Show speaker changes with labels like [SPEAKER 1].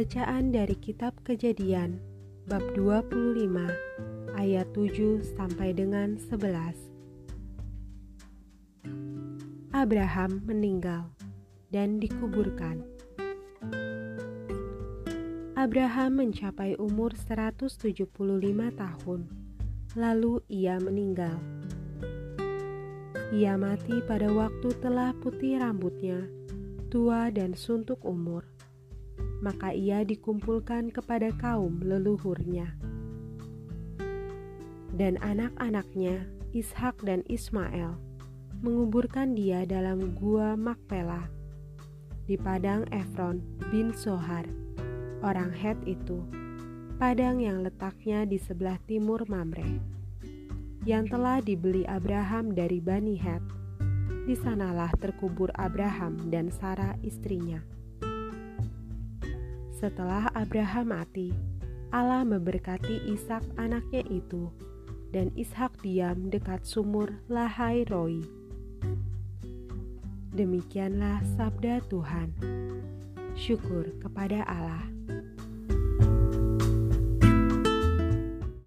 [SPEAKER 1] Bacaan dari kitab Kejadian bab 25 ayat 7 sampai dengan 11. Abraham meninggal dan dikuburkan. Abraham mencapai umur 175 tahun, lalu ia meninggal. Ia mati pada waktu telah putih rambutnya, tua dan suntuk umur maka ia dikumpulkan kepada kaum leluhurnya. Dan anak-anaknya, Ishak dan Ismail, menguburkan dia dalam gua Makpela di padang Efron bin Sohar, orang Het itu, padang yang letaknya di sebelah timur Mamre, yang telah dibeli Abraham dari Bani Het. Di sanalah terkubur Abraham dan Sarah istrinya. Setelah Abraham mati, Allah memberkati Ishak anaknya itu, dan Ishak diam dekat sumur Lahai Roi. Demikianlah sabda Tuhan. Syukur kepada Allah.